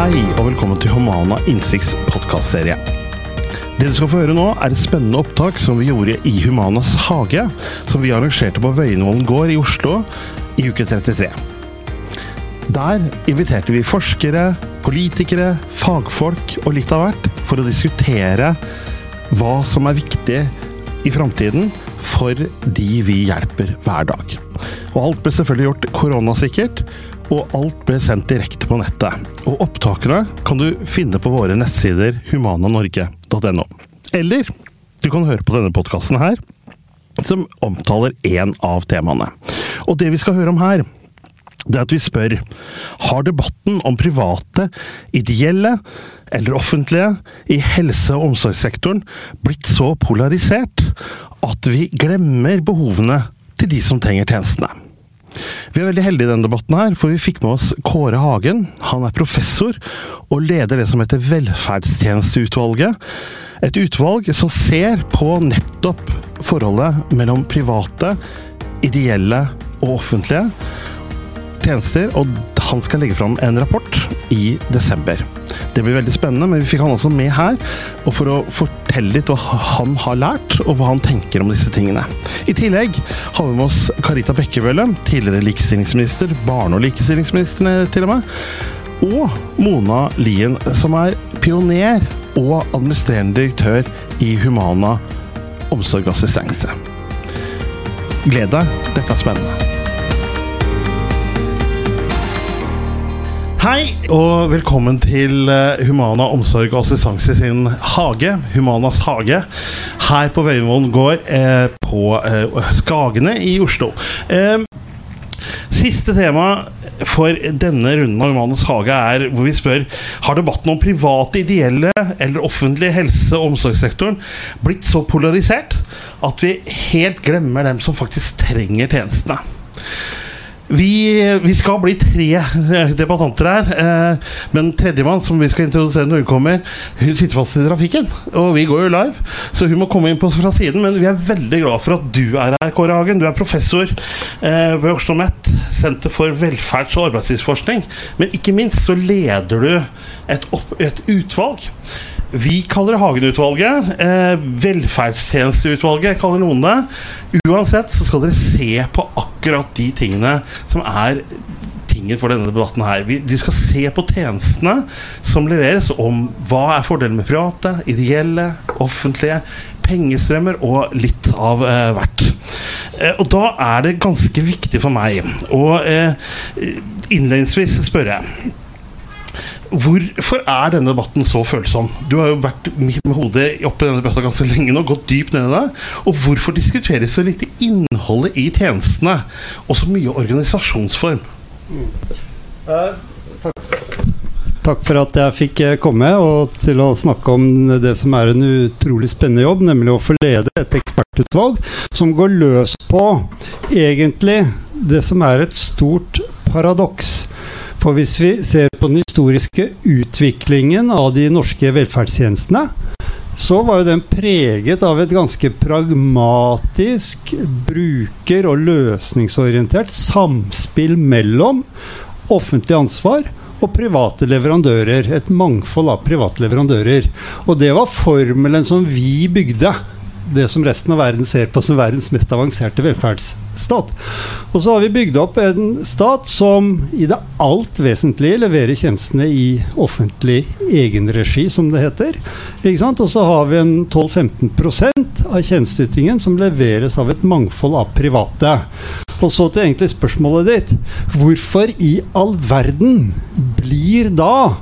Hei og velkommen til Humana Innsikts podkastserie. Det du skal få høre nå, er et spennende opptak som vi gjorde i Humanas hage, som vi arrangerte på Vøyenvollen gård i Oslo i uke 33. Der inviterte vi forskere, politikere, fagfolk og litt av hvert for å diskutere hva som er viktig i framtiden for de vi hjelper hver dag. Og alt ble selvfølgelig gjort koronasikkert, og alt ble sendt direkte på nettet. Og opptakene kan du finne på våre nettsider humananorge.no. Eller du kan høre på denne podkasten her, som omtaler én av temaene. Og det vi skal høre om her, det er at vi spør har debatten om private, ideelle eller offentlige i helse- og omsorgssektoren blitt så polarisert at vi glemmer behovene til de som trenger tjenestene. Vi er veldig heldige i denne debatten, her, for vi fikk med oss Kåre Hagen. Han er professor og leder det som heter Velferdstjenesteutvalget. Et utvalg som ser på nettopp forholdet mellom private, ideelle og offentlige tjenester, og han skal legge fram en rapport i desember. Det blir veldig spennende, men vi fikk han også med her, og for å fortelle litt hva han har lært, og hva han tenker om disse tingene. I tillegg har vi med oss Karita Bekkevølle, tidligere likestillingsminister, barne- og likestillingsminister til og med, og Mona Lien, som er pioner og administrerende direktør i Humana omsorg og assistanse. Gled deg, dette er spennende. Hei, og velkommen til eh, Humana omsorg og assistanse sin hage, Humanas hage, her på Vøyenvollen gård eh, på eh, Skagene i Oslo. Eh, siste tema for denne runden av Humanas hage er hvor vi spør har debatten om private, ideelle eller offentlige helse- og omsorgssektoren blitt så polarisert at vi helt glemmer dem som faktisk trenger tjenestene. Vi, vi, skal bli tre debattanter her. Eh, men tredjemann, som vi skal introdusere når hun kommer, hun sitter fast i trafikken. Og vi går jo live, så hun må komme inn på fra siden. Men vi er veldig glad for at du er her, Kåre Hagen. Du er professor eh, ved Oslo OsloMet, Senter for velferds- og arbeidslivsforskning. Men ikke minst så leder du et, opp, et utvalg vi kaller det Hagen-utvalget. Eh, velferdstjenesteutvalget kaller noen det. Uansett så skal dere se på akkurat de tingene som er tingen for denne debatten her. Vi, de skal se på tjenestene som leveres, om hva er fordelen med private, ideelle, offentlige, pengestrømmer og litt av eh, hvert. Eh, og da er det ganske viktig for meg å eh, innledningsvis spørre Hvorfor er denne debatten så følsom? Du har jo vært med hodet oppi denne debatten ganske lenge nå, gått dypt ned i det. Og hvorfor diskuteres så lite innholdet i tjenestene, og så mye organisasjonsform? Mm. Uh, takk. takk. for at jeg fikk eh, komme og til å snakke om det som er en utrolig spennende jobb, nemlig å få lede et ekspertutvalg som går løs på egentlig det som er et stort paradoks. For hvis vi ser på den historiske utviklingen av de norske velferdstjenestene, så var jo den preget av et ganske pragmatisk, bruker- og løsningsorientert samspill mellom offentlig ansvar og private leverandører. Et mangfold av private leverandører. Og det var formelen som vi bygde det som resten av verden ser på som verdens mest avanserte velferdsstat. Og så har vi bygd opp en stat som i det alt vesentlige leverer tjenestene i offentlig egenregi, som det heter. Og så har vi en 12-15% av tjenesteytingen som leveres av et mangfold av private. Og så til egentlig spørsmålet ditt. Hvorfor i all verden blir da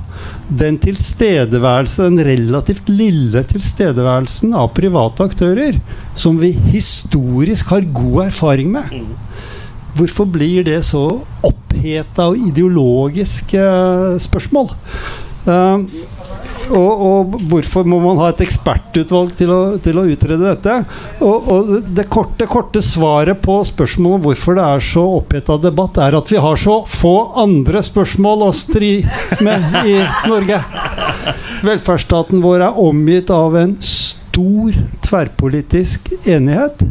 den tilstedeværelse, den relativt lille tilstedeværelsen av private aktører, som vi historisk har god erfaring med, hvorfor blir det så oppheta og ideologisk uh, spørsmål? Uh, og, og, hvorfor må man ha et ekspertutvalg til å, til å utrede dette? Og, og det korte, korte, svaret på spørsmålet om hvorfor det er så oppheta debatt, er at vi har så få andre spørsmål å stri med i Norge. Velferdsstaten vår er omgitt av en stor tverrpolitisk enighet.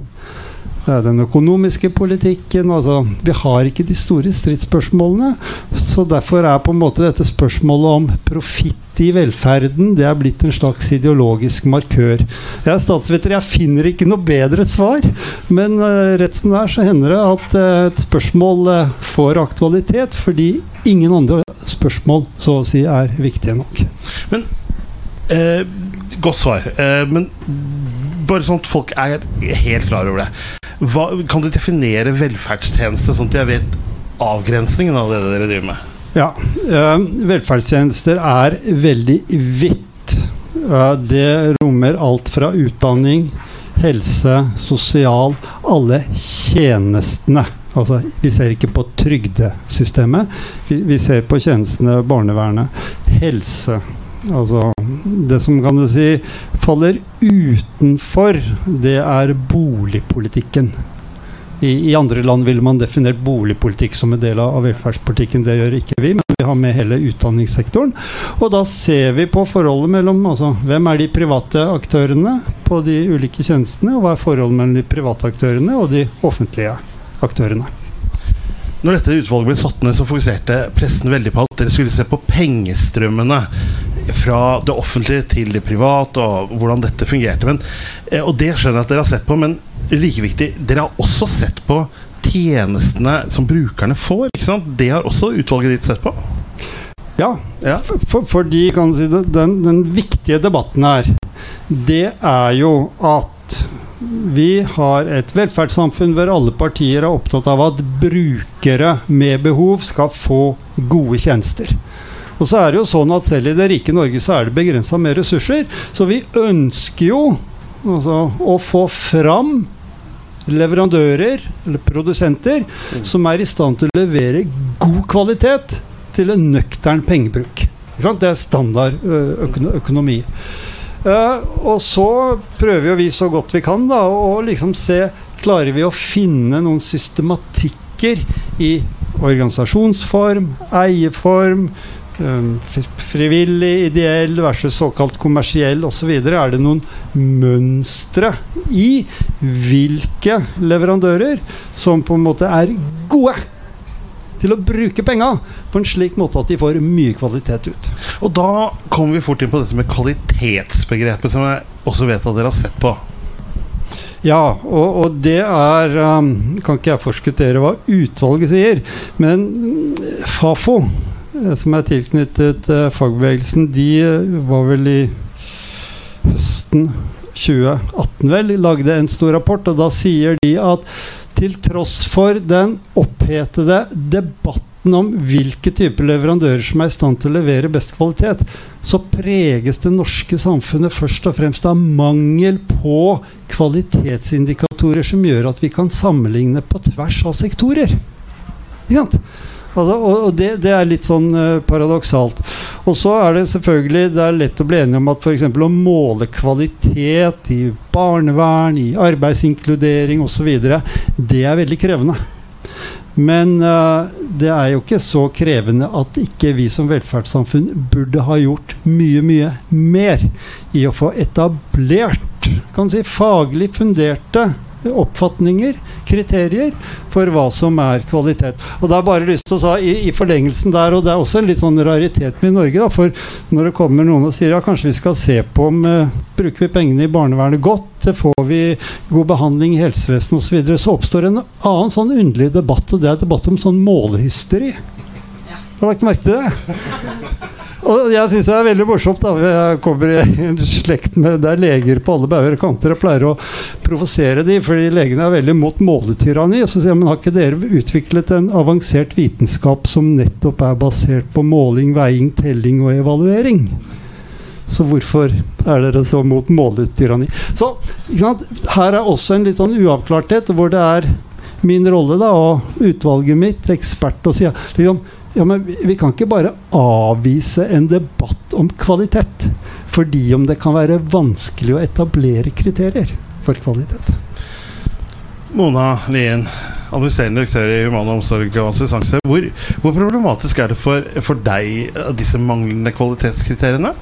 det er den økonomiske politikken. Altså, vi har ikke de store stridsspørsmålene. Så derfor er på en måte dette spørsmålet om profitt i velferden det er blitt en slags ideologisk markør. Jeg er statsvetter, jeg finner ikke noe bedre svar. Men uh, rett som det er, så hender det at uh, et spørsmål uh, får aktualitet fordi ingen andre spørsmål så å si er viktige nok. Men Godt svar. men bare sånn at folk er helt klar over det. Hva, kan du definere velferdstjeneste, sånn at jeg vet avgrensningen av det dere driver med? Ja. Øh, velferdstjenester er veldig vidt. Uh, det rommer alt fra utdanning, helse, sosial Alle tjenestene. Altså, vi ser ikke på trygdesystemet. Vi, vi ser på tjenestene barnevernet. Helse. Altså Det som kan du si faller utenfor, det er boligpolitikken. I, I, andre land ville man definert boligpolitikk som en del av velferdspolitikken. Det gjør ikke vi, men vi har med hele utdanningssektoren. Og da ser vi på forholdet mellom altså, hvem er de private aktørene på de ulike tjenestene, og hva er forholdet mellom de private aktørene og de offentlige aktørene. Når dette utvalget ble satt ned, så fokuserte pressen veldig på at dere skulle se på pengestrømmene fra det offentlige til det private, og hvordan dette fungerte. Men, eh, og det skjønner jeg at dere har sett på, men like viktig, dere har også sett på tjenestene som brukerne får. ikke sant? Det har også utvalget ditt sett på? Ja, ja. For, fordi kan si, den, den viktige debatten her, det er jo at vi har et velferdssamfunn hvor alle partier er opptatt av at brukere med behov skal få gode tjenester. Og så er det jo sånn at selv i det rike Norge så er det begrensa med ressurser. Så vi ønsker jo altså, å få fram leverandører, eller produsenter, som er i stand til å levere god kvalitet til en nøktern pengebruk. Det er standard økonomi. Uh, og så prøver vi så godt vi kan da, å liksom se Klarer vi å finne noen systematikker i organisasjonsform, eierform, um, frivillig, ideell versus såkalt kommersiell osv. Er det noen mønstre i hvilke leverandører som på en måte er gode til å bruke penga på en slik måte at de får mye kvalitet ut. Og da kommer vi fort inn på dette med kvalitetsbegrepet, som jeg også vet at dere har sett på. Ja, og, og det er um, Kan ikke jeg forskuttere hva utvalget sier, men Fafo, eh, som er tilknyttet uh, fagbevegelsen, de uh, var vel i høsten 2018 vel, lagde en stor rapport, og da sier de at til tross for den opphetede debatten om hvilke typer leverandører som er i stand til å levere best kvalitet, så preges det norske samfunnet først og fremst av mangel på kvalitetsindikatorer som gjør at vi kan sammenligne på tvers av sektorer. Ikke sant? Altså, og det, det, er litt sånn uh, paradoksalt. Og så er det selvfølgelig det er lett å bli enig om at f.eks. å måle kvalitet i barnevern, i arbeidsinkludering osv., det er veldig krevende. Men uh, det er jo ikke så krevende at ikke vi som velferdssamfunn burde ha gjort mye, mye mer i å få etablert kan si, faglig funderte oppfatninger, kriterier, for hva som er kvalitet. Og det er bare lyst til å sa, i, i, forlengelsen der, og det er også en litt sånn raritet med Norge, da, for når det kommer noen og sier ja, kanskje vi skal se på om uh, bruker vi pengene i barnevernet godt, får vi god behandling i helsevesenet osv., så, videre, så oppstår en annen sånn underlig debatt, og det er debatt om sånn målehysteri. Har du lagt merke til det? Og jeg syns det er veldig morsomt. da Jeg kommer i en slekt med det er leger på alle bauger og kanter og pleier å provosere de, fordi legene er veldig mot måletyranni. Så sier jeg, men har ikke dere utviklet en avansert vitenskap som nettopp er basert på måling, veiing, telling og evaluering? Så hvorfor er dere så mot måletyranni? Så her er også en litt sånn uavklarthet, hvor det er min rolle da, og utvalget mitt, ekspert, å si liksom, ja, men vi kan ikke bare avvise en debatt om kvalitet fordi om det kan være vanskelig å etablere kriterier for kvalitet. Mona Lien, administrerende direktør i Human Omsorg og assistanse. Hvor, hvor, problematisk er det for, for deg disse manglende kvalitetskriteriene?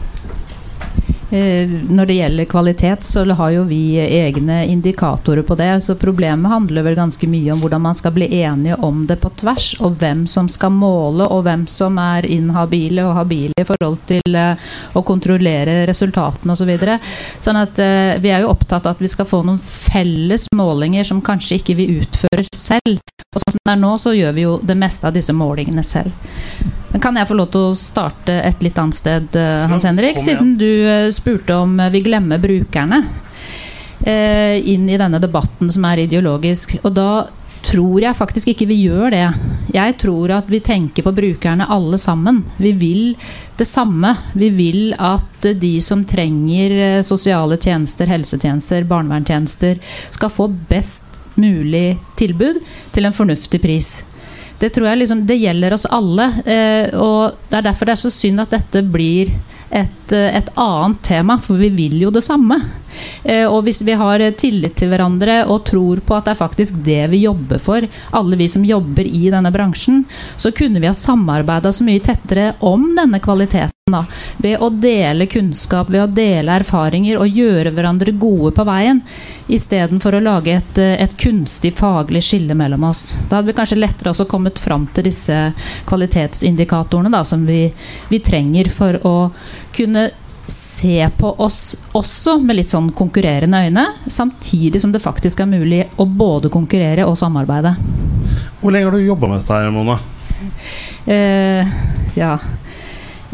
Eh, når det gjelder kvalitet, så har jo vi egne indikatorer på det. Så problemet handler vel ganske mye om hvordan man skal bli enige om det på tvers. Og hvem som skal måle, og hvem som er inhabile og habile i forhold til eh, å kontrollere resultatene osv. Så videre. sånn at uh, vi er jo opptatt av at vi skal få noen felles målinger som kanskje ikke vi utfører selv. Og sånn det er nå, så gjør vi jo det meste av disse målingene selv. Men kan jeg få lov til å starte et litt annet sted, Hans Henrik? Siden du spurte om vi glemmer brukerne eh, inn i denne debatten som er ideologisk. Og da tror jeg faktisk ikke vi gjør det. Jeg tror at vi tenker på brukerne alle sammen. Vi vil det samme. Vi vil at de som trenger eh, sosiale tjenester, helsetjenester, barnevernstjenester, skal få best mulig tilbud til en fornuftig pris. Det tror jeg liksom, det gjelder oss alle. Eh, og Det er derfor det er så synd at dette blir et, eh, et, annet tema, for vi vil jo det samme. Eh, og hvis vi har tillit til hverandre og tror på at det er faktisk det vi jobber for, alle vi som jobber i denne bransjen, så kunne vi ha samarbeida så mye tettere om denne kvaliteten. Da, ved å dele kunnskap, ved å dele erfaringer og gjøre hverandre gode på veien. Istedenfor å lage et, eh, et, kunstig faglig skille mellom oss. Da hadde vi kanskje lettere også kommet fram til disse kvalitetsindikatorene da, som vi, vi trenger for å kunne se på oss også med litt sånn konkurrerende øyne, samtidig som det faktisk er mulig å både konkurrere og samarbeide. Hvor lenge har du jobba med dette, her, Mona? Eh, ja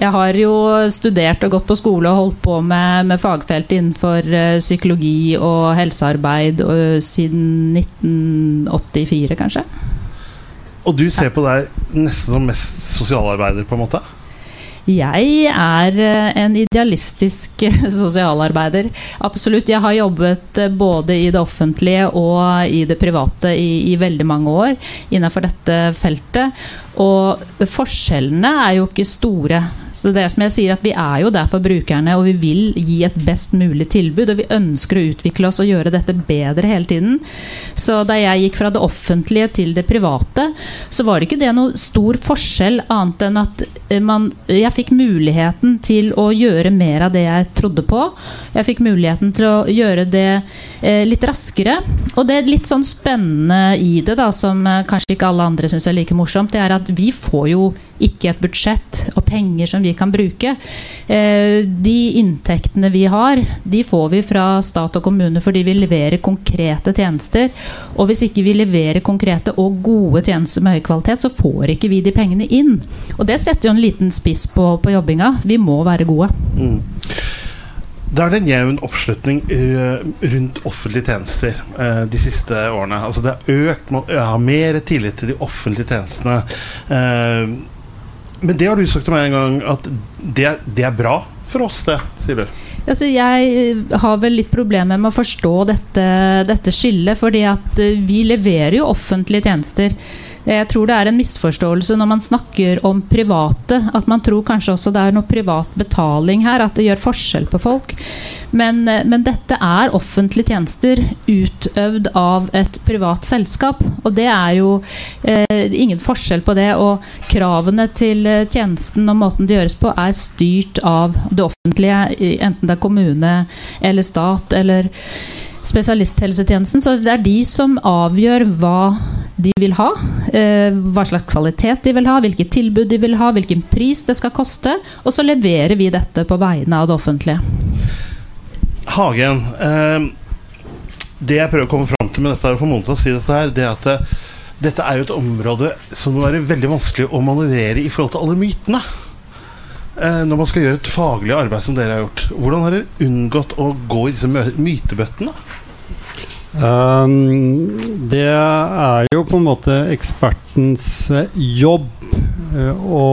jeg har jo studert og gått på skole og holdt på med, med fagfelt innenfor uh, psykologi og helsearbeid uh, siden 1984, kanskje. Og du ser på deg nesten som mest sosialarbeider, på en måte? Jeg er eh, en idealistisk sosialarbeider. Absolutt. Jeg har jobbet eh, både i det offentlige og i det private i, i veldig mange år innenfor dette feltet. Og forskjellene er jo ikke store. Så det er som jeg sier at Vi er jo der for brukerne, og vi vil gi et best mulig tilbud. Og vi ønsker å utvikle oss og gjøre dette bedre hele tiden. Så da jeg gikk fra det offentlige til det private, så var det ikke det noe stor forskjell, annet enn at eh, man, jeg fikk muligheten til å gjøre mer av det jeg trodde på. Jeg fikk muligheten til å gjøre det eh, litt raskere. Og det er litt sånn spennende i det, da, som eh, kanskje ikke alle andre syns er like morsomt, det er at vi får jo ikke et budsjett og penger som vi kan bruke. Eh, de inntektene vi har, de får vi fra stat og kommune fordi vi leverer konkrete tjenester. Og hvis ikke vi leverer konkrete og gode tjenester med høy kvalitet, så får ikke vi de pengene inn. Og det setter jo en liten spiss på, på jobbinga. Vi må være gode. Mm. Det er en jevn oppslutning eh, rundt offentlige tjenester eh, de siste årene. Altså det har økt, man har mer tillit til de offentlige tjenestene. Eh, men det har du sagt til meg en gang, at det, det er bra for oss, det, sier du. Altså, jeg har vel litt problemer med å forstå dette, dette skillet, fordi vi leverer jo offentlige tjenester. Jeg tror det er en misforståelse når man snakker om private. At man tror kanskje også det er noe privat betaling her, at det gjør forskjell på folk. Men, men dette er offentlige tjenester utøvd av et privat selskap. Og det er jo eh, ingen forskjell på det. Og kravene til tjenesten og måten det gjøres på, er styrt av det offentlige, enten det er kommune eller stat eller spesialisthelsetjenesten. Så det er de som avgjør hva de vil ha. Eh, hva slags kvalitet de vil ha, hvilket tilbud de vil ha, hvilken pris det skal koste. Og så leverer vi dette på vegne av det offentlige. Hagen, eh, det jeg prøver å komme fram til med dette, for noen til å si dette her, det er at eh, dette er jo et område som må være veldig vanskelig å manøvrere i forhold til alle mytene. Når man skal gjøre et faglig arbeid som dere har gjort, hvordan har dere unngått å gå i disse mytebøttene? Um, det er jo på en måte ekspertens eh, jobb uh, å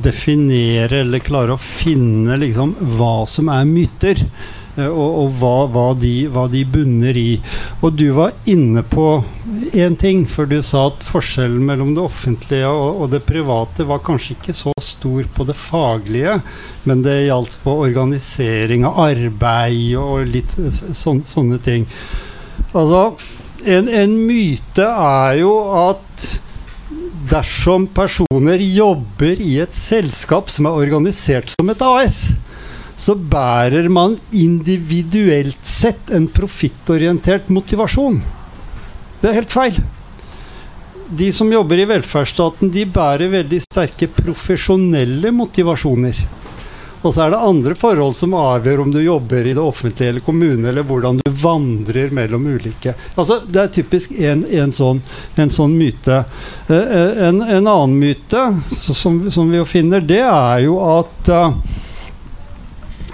definere eller klare å finne liksom hva som er myter. Uh, og, og hva, hva, de, de, bunner i. Og du var inne på én ting, for du sa at forskjellen mellom det offentlige og, og det private var kanskje ikke så stor på det faglige, men det gjaldt på organisering av arbeid og litt så, sånne ting. Altså, en, en myte er jo at dersom personer jobber i et selskap som er organisert som et AS, så bærer man individuelt sett en profittorientert motivasjon. Det er helt feil. De som jobber i velferdsstaten, de bærer veldig sterke profesjonelle motivasjoner. Og så er det andre forhold som avgjør om du jobber i det offentlige eller kommune, eller hvordan du vandrer mellom ulike. Altså, Det er typisk en, en, sånn, en sånn, myte. Eh, eh, en, en, annen myte som, som, vi jo finner, det er jo at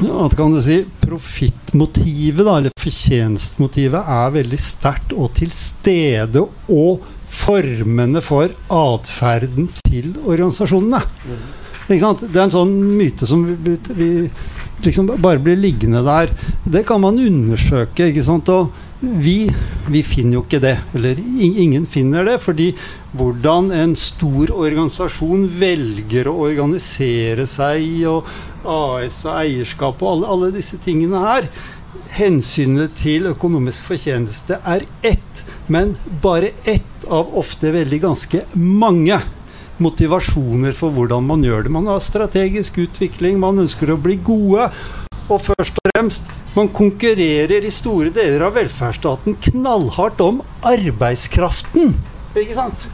at kan du si, Profittmotivet, eller fortjenstmotivet, er veldig sterkt og til stede. Og formende for atferden til organisasjonene. Det er en sånn myte som vi, vi liksom bare blir liggende der. Det kan man undersøke. ikke sant? Og vi, vi, finner jo ikke det. Eller ingen finner det. Fordi hvordan en stor organisasjon velger å organisere seg, og AS og eierskap og alle, alle disse tingene her Hensynet til økonomisk fortjeneste er ett, men bare ett av ofte veldig ganske mange motivasjoner for hvordan man gjør det. Man har strategisk utvikling, man ønsker å bli gode. Og først og fremst, man konkurrerer i store deler av velferdsstaten knallhardt om arbeidskraften. Ikke sant?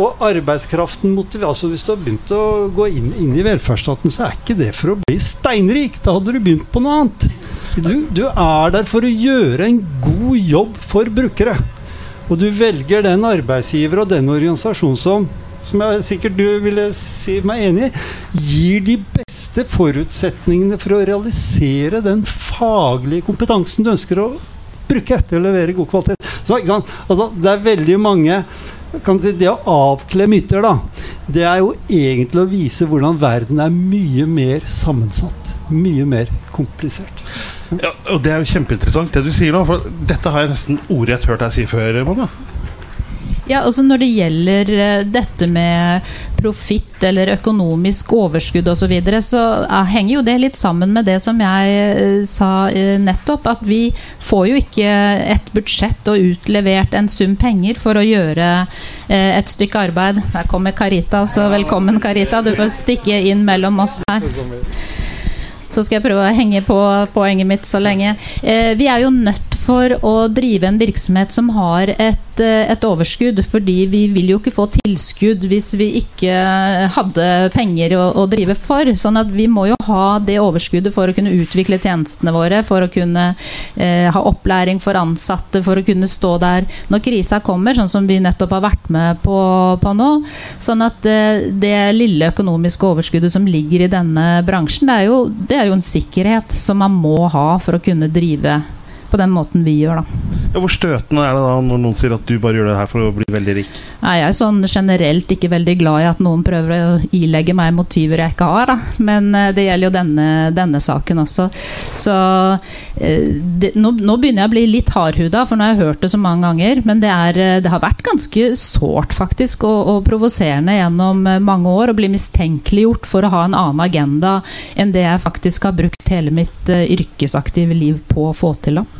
Og arbeidskraften motiverer altså Hvis du har begynt å gå inn, inn, i velferdsstaten, så er ikke det for å bli steinrik. Da hadde du begynt på noe annet. Du, du er der for å gjøre en god jobb for brukere. Og du velger den arbeidsgiver og den organisasjon som som jeg sikkert du ville si meg enig i, gir de beste forutsetningene for å realisere den faglige kompetansen du ønsker å bruke til å levere god kvalitet. Så, altså, det er veldig mange si, Det å avkle myter, da, det er jo egentlig å vise hvordan verden er mye mer sammensatt. Mye mer komplisert. Ja, og Det er jo kjempeinteressant det du sier nå, for dette har jeg nesten ordrett hørt deg si før. Mona. Ja, altså Når det gjelder eh, dette med profitt eller økonomisk overskudd osv., så, videre, så henger jo det litt sammen med det som jeg eh, sa eh, nettopp. At vi får jo ikke et budsjett og utlevert en sum penger for å gjøre et stykke arbeid. Her kommer Carita, så velkommen, Carita. Du får stikke inn mellom oss her. Så skal jeg prøve å henge på poenget mitt så lenge. Eh, vi er jo nødt for å drive en virksomhet som har et, eh, et, overskudd. Fordi vi vil jo ikke få tilskudd hvis vi ikke hadde penger å, å, drive for. Sånn at vi må jo ha det overskuddet for å kunne utvikle tjenestene våre. For å kunne eh, ha opplæring for ansatte, for å kunne stå der når krisa kommer, sånn som vi nettopp har vært med på, på nå. Sånn at eh, det lille økonomiske overskuddet som ligger i denne bransjen, det er jo det er jo en sikkerhet som man må ha for å kunne drive på den måten vi gjør, da. Ja, hvor støtende er det da når noen sier at du bare gjør det her for å bli veldig rik? Nei, Jeg er sånn generelt ikke veldig glad i at noen prøver å ilegge meg motiver jeg ikke har. Da. Men uh, det gjelder jo denne, denne, saken også. Så uh, det, nå, nå, begynner jeg å bli litt hardhuda, for nå har jeg hørt det så mange ganger. Men det, er, uh, det har vært ganske sårt faktisk og, og provoserende gjennom mange år å bli mistenkeliggjort for å ha en annen agenda enn det jeg faktisk har brukt hele mitt yrkesaktive liv på å få til. da.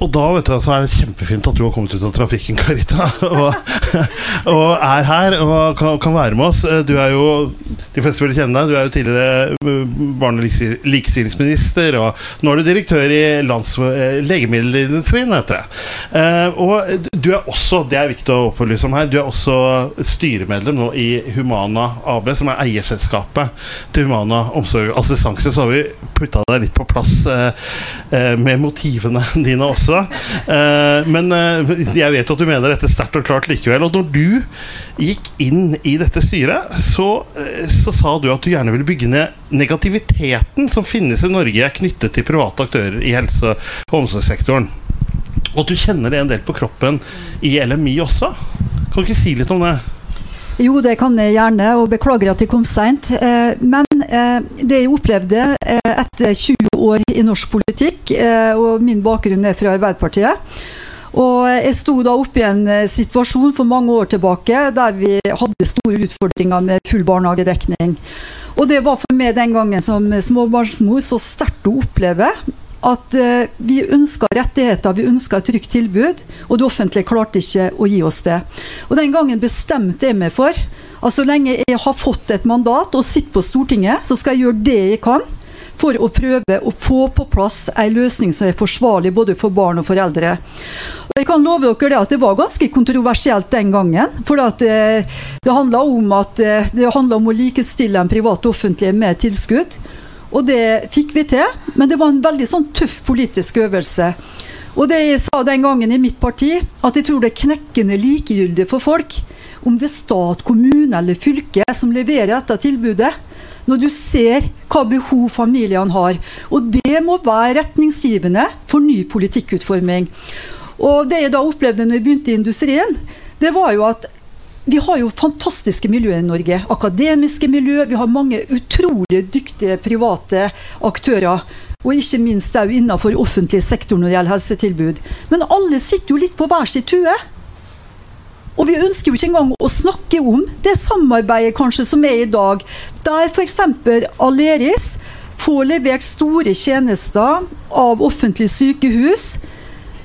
Og da vet du, så er det kjempefint at du har kommet ut av trafikken, Carita. Og, og er her og kan, være med oss. Du er jo De fleste vil kjenne deg. Du er jo tidligere uh, barne- og likestillingsminister, og nå er du direktør i lands, uh, legemiddelindustrien, heter det. Uh, og du er også, det er viktig å opplyse om her, du er også styremedlem nå i Humana AB, som er eierselskapet til Humana omsorg og assistanse. Så har vi putta deg litt på plass med motivene dine også også. Uh, men uh, jeg vet at du mener dette sterkt og klart likevel. Og når du gikk inn i dette styret, så, uh, så, sa du at du gjerne ville bygge ned negativiteten som finnes i Norge knyttet til private aktører i helse- og omsorgssektoren. Og at du kjenner det en del på kroppen i LMI også. Kan du ikke si litt om det? Jo, det kan jeg gjerne, og beklager at jeg kom seint. Eh, men eh, det jeg opplevde eh, etter 20 år i norsk politikk, og min bakgrunn er fra Arbeiderpartiet og Jeg sto da oppe i en situasjon for mange år tilbake der vi hadde store utfordringer med full barnehagedekning. Og Det var for meg den gangen som småbarnsmor så sterkt å oppleve at eh, vi ønska rettigheter, vi ønska et trygt tilbud, og det offentlige klarte ikke å gi oss det. Og Den gangen bestemte jeg meg for at så lenge jeg har fått et mandat og sitter på Stortinget, så skal jeg gjøre det jeg kan for å prøve å få på plass en løsning som er forsvarlig både for barn og foreldre. Og jeg kan love dere det at det var ganske kontroversielt den gangen. For det, det handla om, om å likestille en privat og offentlig med tilskudd. Og det fikk vi til, men det var en veldig sånn tøff politisk øvelse. Og det jeg sa den gangen i mitt parti, at jeg tror det er knekkende likegyldig for folk om det er stat, kommune eller fylke som leverer dette tilbudet. Når du ser hva behov familiene har. Og det må være retningsgivende for ny politikkutforming. Og det jeg da opplevde når jeg begynte i industrien, det var jo at vi har jo fantastiske miljøer i Norge. Akademiske miljø. Vi har mange utrolig dyktige private aktører. Og ikke minst òg innenfor offentlig sektor når det gjelder helsetilbud. Men alle sitter jo litt på hver sitt tue. Og vi ønsker jo ikke engang å snakke om det samarbeidet kanskje som er i dag, der f.eks. Aleris får levert store tjenester av offentlige sykehus,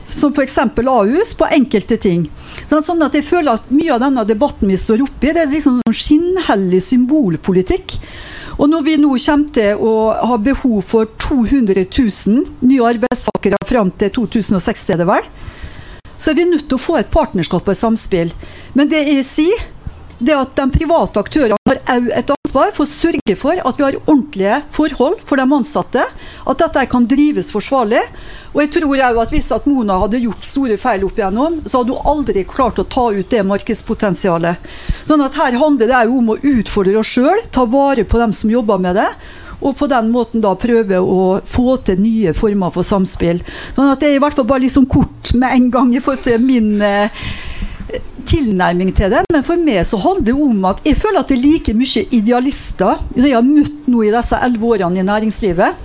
som f.eks. Ahus, på enkelte ting. Sånn at jeg føler at Mye av denne debatten vi står oppi, det er liksom skinnhellig symbolpolitikk. Og når vi nå kommer til å ha behov for 200 000 nye arbeidstakere fram til 2060, er det vel, så er vi nødt til å få et partnerskap og et samspill. Men det jeg sier, det at de private aktørene har òg et ansvar for å sørge for at vi har ordentlige forhold for de ansatte. At dette kan drives forsvarlig. Og jeg tror òg at hvis at Mona hadde gjort store feil opp igjennom, så hadde hun aldri klart å ta ut det markedspotensialet. Sånn at her handler det òg om å utfordre oss sjøl, ta vare på dem som jobber med det. Og på den måten da prøve å få til nye former for samspill. Sånn at det er i hvert fall bare liksom kort med en gang i forhold til min eh, tilnærming til det. Men for meg så handler det om at jeg føler at det er like mye idealister jeg har møtt nå i disse elleve årene i næringslivet.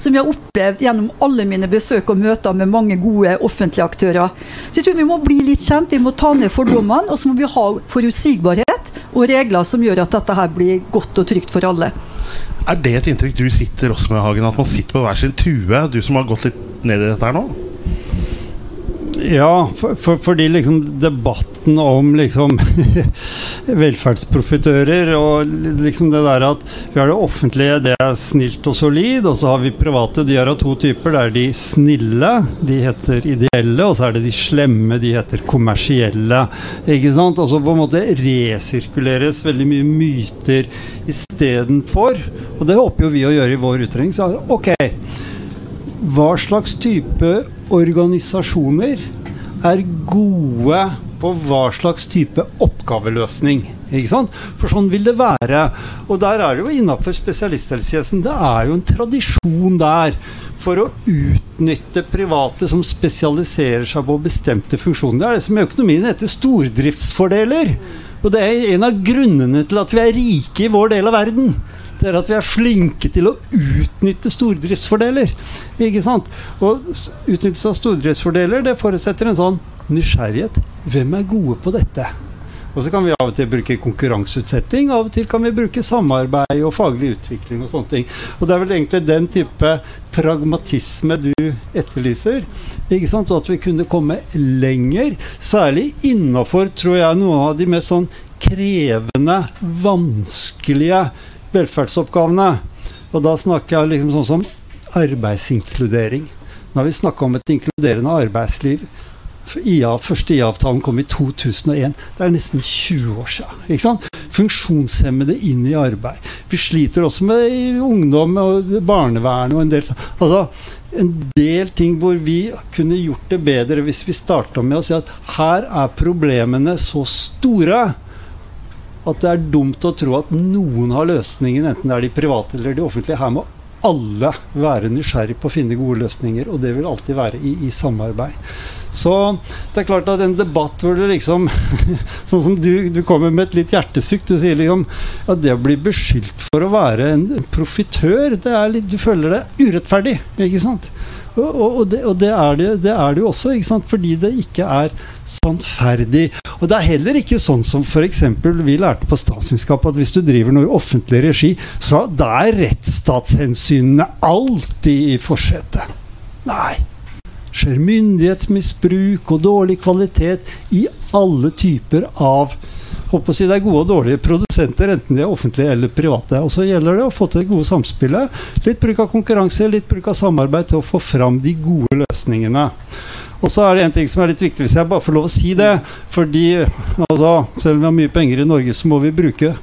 Som jeg har opplevd gjennom alle mine besøk og møter med mange gode offentlige aktører. Så jeg tror vi må bli litt kjent, vi må ta ned fordommene, og så må vi ha forutsigbarhet og regler som gjør at dette her blir godt og trygt for alle. Er det et inntrykk du sitter også med, Hagen? At man sitter på hver sin tue, du som har gått litt ned i dette her nå? Ja, for, for, fordi liksom debatten om liksom velferdsprofitører og liksom det der at vi har det offentlige, det er snilt og solid, og så har vi private, de er av to typer. Det er de snille, de heter ideelle, og så er det de slemme, de heter kommersielle. Ikke sant? Altså på en måte resirkuleres veldig mye myter istedenfor. Og det håper jo vi å gjøre i vår utredning. Så ok, hva slags type organisasjoner er gode på hva slags type oppgaveløsning. Ikke sant? For sånn vil det være. Og der er det jo innafor spesialisthelsetjenesten. Det er jo en tradisjon der for å utnytte private som spesialiserer seg på bestemte funksjoner. Det er det som i økonomien heter stordriftsfordeler. Og det er en av grunnene til at vi er rike i vår del av verden det er at vi er flinke til å utnytte stordriftsfordeler. Ikke sant? Og utnyttelse av stordriftsfordeler det forutsetter en sånn nysgjerrighet. Hvem er gode på dette? Og så kan vi av og til bruke konkurranseutsetting, av og til kan vi bruke samarbeid og faglig utvikling og sånne ting. Og det er vel egentlig den type pragmatisme du etterlyser. ikke sant? Og at vi kunne komme lenger, særlig innafor, tror jeg, noen av de mest sånn krevende, vanskelige velferdsoppgavene. Og da snakker jeg liksom sånn som arbeidsinkludering. Nå har vi snakka om et inkluderende arbeidsliv. IA, første IA-avtalen kom i 2001. Det er nesten 20 år siden. Ikke sant? Funksjonshemmede inn i arbeid. Vi sliter også med ungdom og barnevern og en del Altså en del ting hvor vi kunne gjort det bedre hvis vi starta med å si at her er problemene så store at det er dumt å tro at noen har løsningen, enten det er de private eller de offentlige. Her må alle være nysgjerrig på å finne gode løsninger, og det vil alltid være i, i samarbeid. Så det er klart at en debatt hvor du liksom Sånn som du, du kommer med et litt hjertesukk. Du sier liksom at det å bli beskyldt for å være en profitør, det er litt, du føler det urettferdig. Ikke sant? Og, det, og det, er det, det, er det, jo også, fordi det ikke er sannferdig. Og det er heller ikke sånn som f.eks. vi lærte på statsvitenskap, at hvis du driver noe i offentlig regi, så da er rettsstatshensynene alltid i forsetet. Nei. Skjer myndighetsmisbruk og dårlig kvalitet i alle typer av håper å si, det er gode og dårlige produsenter, enten de er offentlige eller private. Og Så gjelder det å få til det gode samspillet. Litt bruk av konkurranse, litt bruk av samarbeid til å få fram de gode løsningene. Og så er det en ting som er litt viktig, hvis jeg bare får lov å si det. Fordi altså, selv om vi har mye penger i Norge, så må vi bruke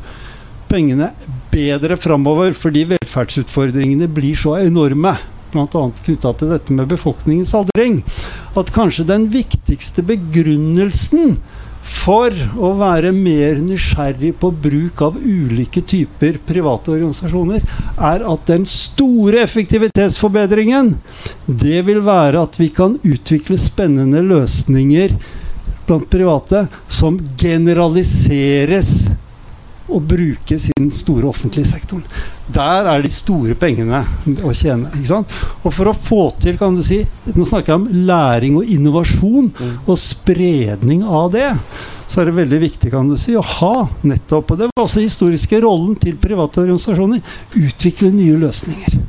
pengene bedre framover. Fordi velferdsutfordringene blir så enorme. Bl.a. knytta til dette med befolkningens aldring. At kanskje den viktigste begrunnelsen for å være mer nysgjerrig på bruk av ulike typer private organisasjoner, er at den store effektivitetsforbedringen, det vil være at vi kan utvikle spennende løsninger blant private som generaliseres og brukes i den store offentlige sektoren. Der er de store pengene å tjene. Og for å få til, kan du si Nå snakker jeg om læring og innovasjon mm. og spredning av det. Så er det veldig viktig kan du si, å ha nettopp Og det var også historiske rollen til private organisasjoner. Utvikle nye løsninger.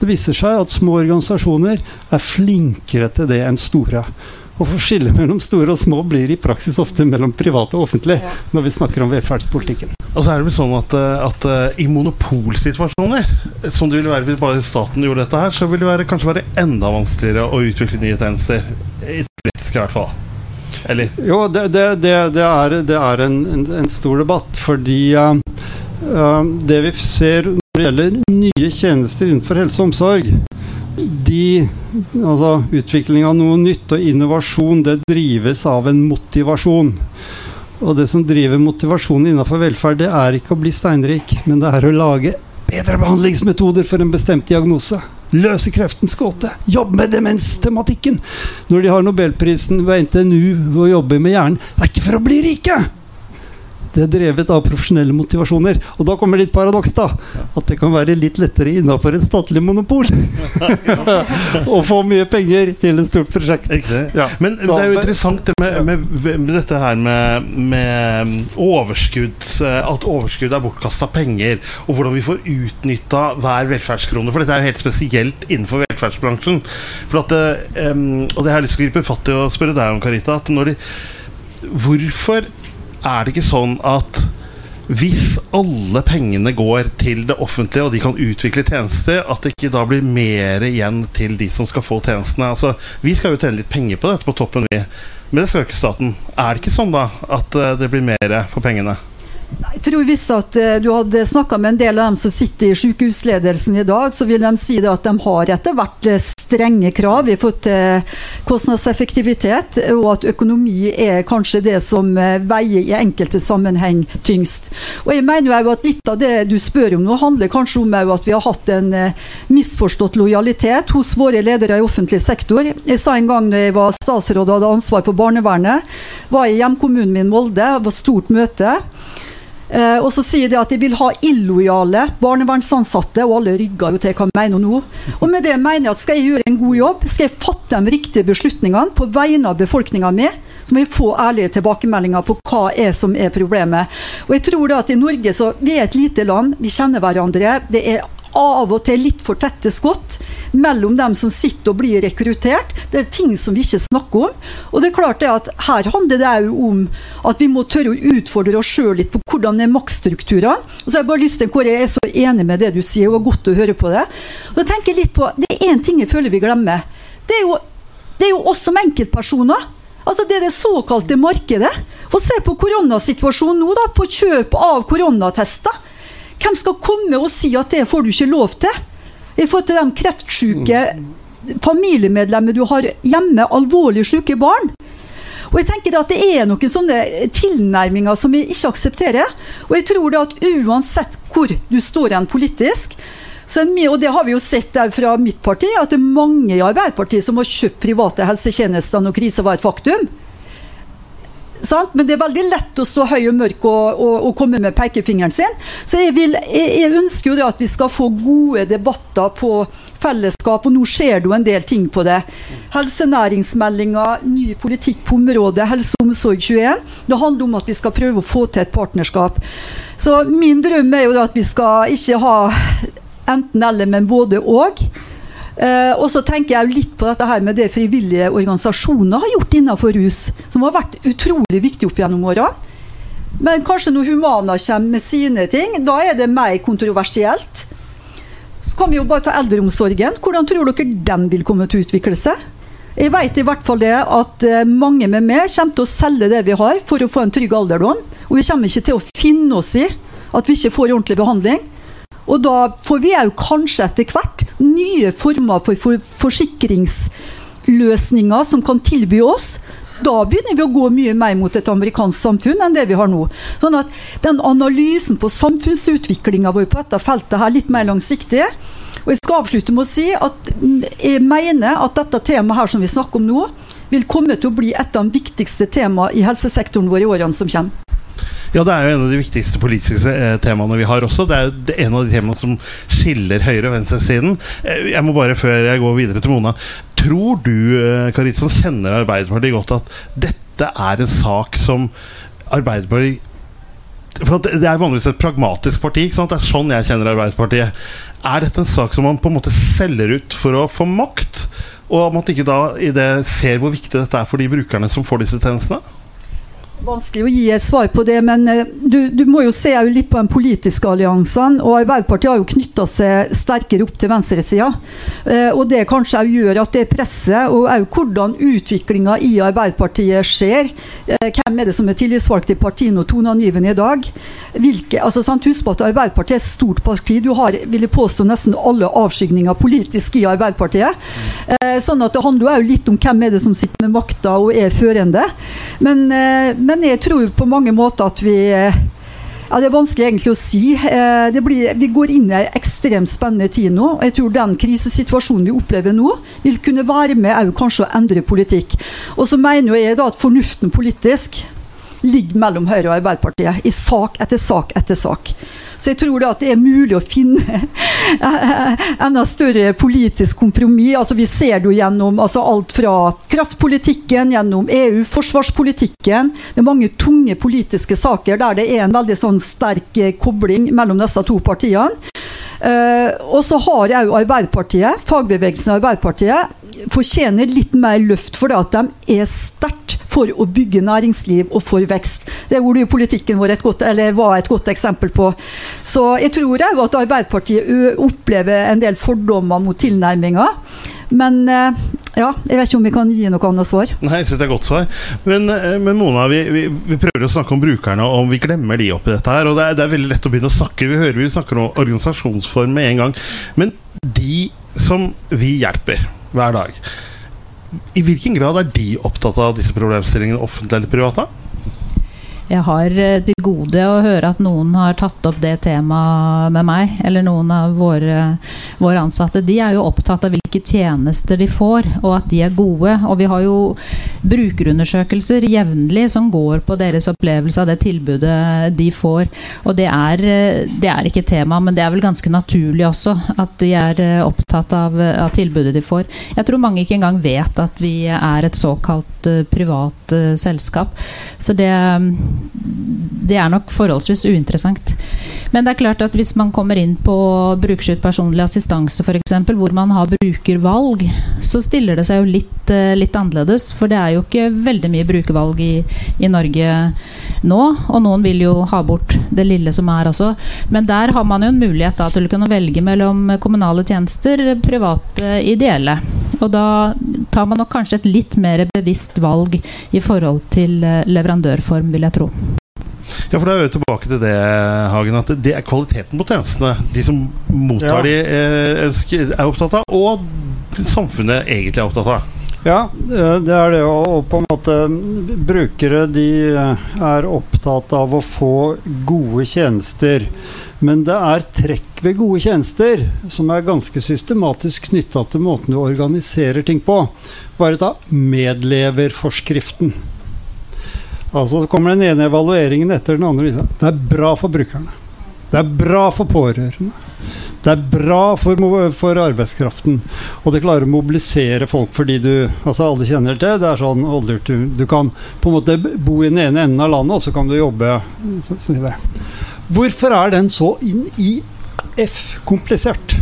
Det viser seg at små organisasjoner er flinkere til det enn store. Og for skillet mellom store og små blir i praksis ofte mellom private og offentlige når vi snakker om velferdspolitikken. Og så er det vel sånn at, eh, at uh, i monopolsituasjoner, som det ville være hvis bare staten gjorde dette her, så vil det være, kanskje være enda vanskeligere å utvikle nye tjenester. I politisk i hvert fall. Eller? Jo, det, det, det, det er, er en, en, en, stor debatt. Fordi uh, det vi ser når det gjelder nye tjenester innenfor helse og omsorg, de, altså Utvikling av noe nytt og innovasjon det drives av en motivasjon. Og det som driver motivasjonen innenfor velferd, det er ikke å bli steinrik, men det er å lage bedre behandlingsmetoder for en bestemt diagnose. Løse kreftens gåte. Jobbe med demenstematikken. Når de har nobelprisen ved NTNU og jobber med hjernen, det er ikke for å bli rike! Det er drevet av profesjonelle motivasjoner. Og da kommer litt paradoks, da. At det kan være litt lettere innafor et statlig monopol. Å få mye penger til et stort prosjekt. Ja. Men det er jo interessant med, med, med dette her med, med, overskudd. At overskudd er bortkasta penger. Og hvordan vi får utnytta hver velferdskrone. For dette er jo helt spesielt innenfor velferdsbransjen. For at, um, og det har jeg lyst til å gripe fatt i og spørre deg om, Karita. At når de, hvorfor er det ikke sånn at hvis alle pengene går til det offentlige, og de kan utvikle tjenester, at det ikke da blir mer igjen til de som skal få tjenestene? Altså, vi skal jo tjene litt penger på dette på toppen, vi. Men det skal jo ikke staten. Er det ikke sånn da at eh, det blir mer for pengene? Jeg tror Hvis at eh, du hadde snakka med en del av dem som sitter i sykehusledelsen i dag, så vil de si at de har etter hvert eh, strenge krav i forhold til kostnadseffektivitet, og at økonomi er kanskje det som eh, veier i enkelte sammenheng tyngst. Og jeg mener jo at Litt av det du spør om nå, handler kanskje om at vi har hatt en misforstått lojalitet hos våre ledere i offentlig sektor. Jeg sa en gang da jeg var statsråd og hadde ansvar for barnevernet, var i hjemkommunen min Molde, det var stort møte. Eh, og så sier de at de vil ha illojale barnevernsansatte, og alle rygger jo til hva de mener nå. Og med det mener jeg at skal jeg gjøre en god jobb, skal jeg fatte de riktige beslutningene på vegne av befolkninga mi, så må jeg få ærlige tilbakemeldinger på hva er som er problemet. Og jeg tror da at i Norge så Vi er et lite land, vi kjenner hverandre. Det er av og til litt for tette skott mellom dem som sitter og blir rekruttert. Det er ting som vi ikke snakker om. Og det er klart det at her handler det òg om at vi må tørre å utfordre oss sjøl litt på hvordan er maktstrukturer. Og så har jeg bare lyst til, Kåre, jeg er så enig med det du sier, og godt å høre på det. Og tenker litt på, Det er én ting jeg føler vi glemmer. Det er jo, det er jo oss som enkeltpersoner. Altså Det er det såkalte markedet. Få se på koronasituasjonen nå, da, på kjøp av koronatester. Hvem skal komme og si at det får du ikke lov til? I forhold til de kreftsyke familiemedlemmer du har hjemme, alvorlig syke barn. Og jeg tenker at Det er noen sånne tilnærminger som vi ikke aksepterer. Og jeg tror det at uansett hvor du står igjen politisk, og det har vi jo sett fra mitt parti, at det er mange i Arbeiderpartiet som har kjøpt private helsetjenester når krisa var et faktum. Sant? Men det er veldig lett å stå høy og mørk og, og, og komme med pekefingeren sin. Så jeg, vil, jeg, jeg ønsker jo at vi skal få gode debatter på fellesskap, og nå skjer det jo en del ting på det. Helsenæringsmeldinga, ny politikk på området, Helse og omsorg 21. Det handler om at vi skal prøve å få til et partnerskap. Så min drøm er jo at vi skal ikke ha enten-eller, men både Uh, og så tenker jeg litt på dette her med det frivillige organisasjoner har gjort innenfor rus, som har vært utrolig viktig opp gjennom åra. Men kanskje når Humana kommer med sine ting, da er det mer kontroversielt. Så kan vi jo bare ta eldreomsorgen. Hvordan tror dere den vil komme til å utvikle seg? Jeg vet i hvert fall det at eh, mange med meg kommer til å selge det vi har for å få en trygg alderdom. Og vi kommer ikke til å finne oss i at vi ikke får ordentlig behandling. Og da får vi òg kanskje etter hvert nye former for, for forsikringsløsninger som kan tilby oss. Da begynner vi å gå mye mer mot et amerikansk samfunn enn det vi har nå. Sånn at den analysen på samfunnsutviklinga vår på dette feltet her litt mer langsiktig. Og jeg skal avslutte med å si at jeg mener at dette temaet her som vi snakker om nå, vil komme til å bli et av de viktigste temaene i helsesektoren vår i årene som kommer. Ja, det er jo en av de viktigste politiske eh, temaene vi har også. Det er jo en av de temaene som skiller høyre- og venstresiden. Eh, jeg må bare, før jeg går videre til Mona Tror du, eh, Karit, kjenner Arbeiderpartiet godt, at dette er en sak som Arbeiderpartiet for Det er vanligvis et pragmatisk parti. Det er sånn jeg kjenner Arbeiderpartiet. Er dette en sak som man på en måte selger ut for å få makt? Og at man ikke da i det ser hvor viktig dette er for de brukerne som får disse tjenestene? Vanskelig å gi et svar på det, men eh, du, du må jo se litt på den politiske alliansen. og Arbeiderpartiet har jo knytta seg sterkere opp til venstresida. Eh, og det kanskje gjør at det presset, og også hvordan utviklinga i Arbeiderpartiet skjer eh, Hvem er det som er tillitsvalgt i partiet og toneangivende i dag? Hvilke, altså sant, Husk på at Arbeiderpartiet er et stort parti. Du har vil jeg påstå, nesten alle avskygninger politisk i Arbeiderpartiet. sånn at Det handler jo litt om hvem er det som sitter med makta og er førende. Men, men jeg tror på mange måter at vi ja, Det er vanskelig egentlig å si. Eh, blir, vi går inn i en ekstremt spennende tid nå. og Jeg tror den krisesituasjonen vi opplever nå, vil kunne være med kanskje å endre politikk. Og så mener jeg da at fornuften politisk ligger mellom Høyre og Arbeiderpartiet i sak etter sak etter sak. Så jeg tror da at det er mulig å finne enda større politisk kompromiss. Altså Vi ser det jo gjennom altså alt fra kraftpolitikken, gjennom EU, forsvarspolitikken. Det er mange tunge politiske saker der det er en veldig sånn sterk eh, kobling mellom disse to partiene. Uh, og så har òg Arbeiderpartiet, fagbevegelsen og Arbeiderpartiet, fortjener litt mer løft for det at de er sterkt for å bygge næringsliv og for vekst. Det gjorde jo politikken vår et godt, var et godt eksempel på. Så jeg tror òg at Arbeiderpartiet opplever en del fordommer mot tilnærminga. Men ja, jeg vet ikke om vi kan gi noe annet svar. Nei, jeg synes det er godt svar. Men, men Mona, vi, vi, vi, prøver å snakke om brukerne, og om vi glemmer de oppi dette her. Og det er, det er, veldig lett å begynne å snakke. Vi hører vi snakker om organisasjonsform med en gang. Men de som vi hjelper hver dag, i hvilken grad er de opptatt av disse problemstillingene, offentlige eller private? Jeg har eh, til gode å høre at noen har tatt opp det temaet med meg, eller noen av våre, våre, ansatte. De er jo opptatt av hvilke tjenester de får, og at de er gode. Og vi har jo brukerundersøkelser jevnlig som går på deres opplevelse av det tilbudet de får. Og det er, eh, det er ikke tema, men det er vel ganske naturlig også at de er eh, opptatt av, av tilbudet de får. Jeg tror mange ikke engang vet at vi er et såkalt privat selskap. Så det det er nok forholdsvis uinteressant. Men det er klart at hvis man kommer inn på brukerstyrt personlig assistanse f.eks., hvor man har brukervalg, så stiller det seg jo litt, eh, litt, annerledes. For det er jo ikke veldig mye brukervalg i, i, Norge nå. Og noen vil jo ha bort det lille som er også. Men der har man jo en mulighet da, til å kunne velge mellom kommunale tjenester, private, ideelle. Og da tar man nok kanskje et litt mer bevisst valg i forhold til eh, leverandørform, vil jeg tro. Ja, for da er vi tilbake til det, Hagen, at det er kvaliteten på tjenestene de som mottar ja. de, ønsker, er opptatt av, og samfunnet egentlig er opptatt av. Ja, eh, det er det. Og på en måte brukere de er opptatt av å få gode tjenester. Men det er trekk ved gode tjenester som er ganske systematisk knytta til måten du organiserer ting på. Bare ta medleverforskriften. Altså så kommer den ene evalueringen etter den andre. Det er bra for brukerne. Det er bra for pårørende. Det er bra for, for, arbeidskraften. Og det klarer å mobilisere folk fordi du altså Alle kjenner til det. er sånn du, du kan på en måte bo i den ene enden av landet, og så kan du jobbe så, så Hvorfor er den så inn i F-komplisert?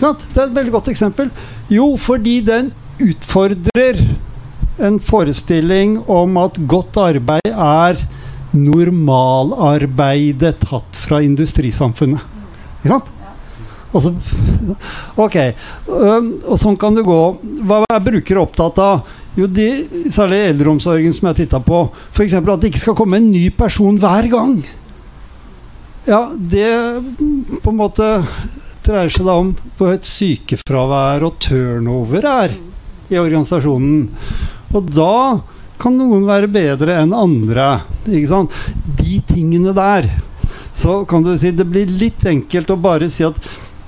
Det er et veldig godt eksempel. Jo, fordi den utfordrer en forestilling om at godt arbeid er normalarbeidet tatt fra industrisamfunnet. Ikke sant? Altså, ok, og sånn kan det gå. Hva er brukere opptatt av? Jo, de, særlig eldreomsorgen som jeg titta på. F.eks. at det ikke skal komme en ny person hver gang. Ja, det på en måte dreier seg da om hvor høyt sykefravær og turnover er i organisasjonen. Og da kan noen være bedre enn andre. Ikke sant? De tingene der. Så kan du si det blir litt enkelt å bare si at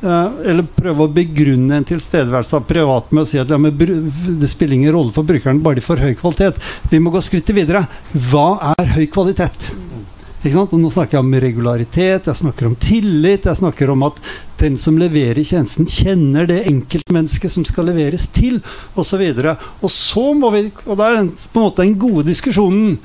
uh, Eller prøve å begrunne en tilstedeværelse av privat med å si at ja, det spiller ingen rolle for brukeren, bare de får høy kvalitet. Vi må gå skrittet videre. Hva er høy kvalitet? Nå snakker jeg om regularitet, jeg snakker om tillit, jeg snakker om at den som leverer tjenesten, kjenner det enkeltmennesket som skal leveres til, osv. Og, og så må Og det er på en måte den gode diskusjonen.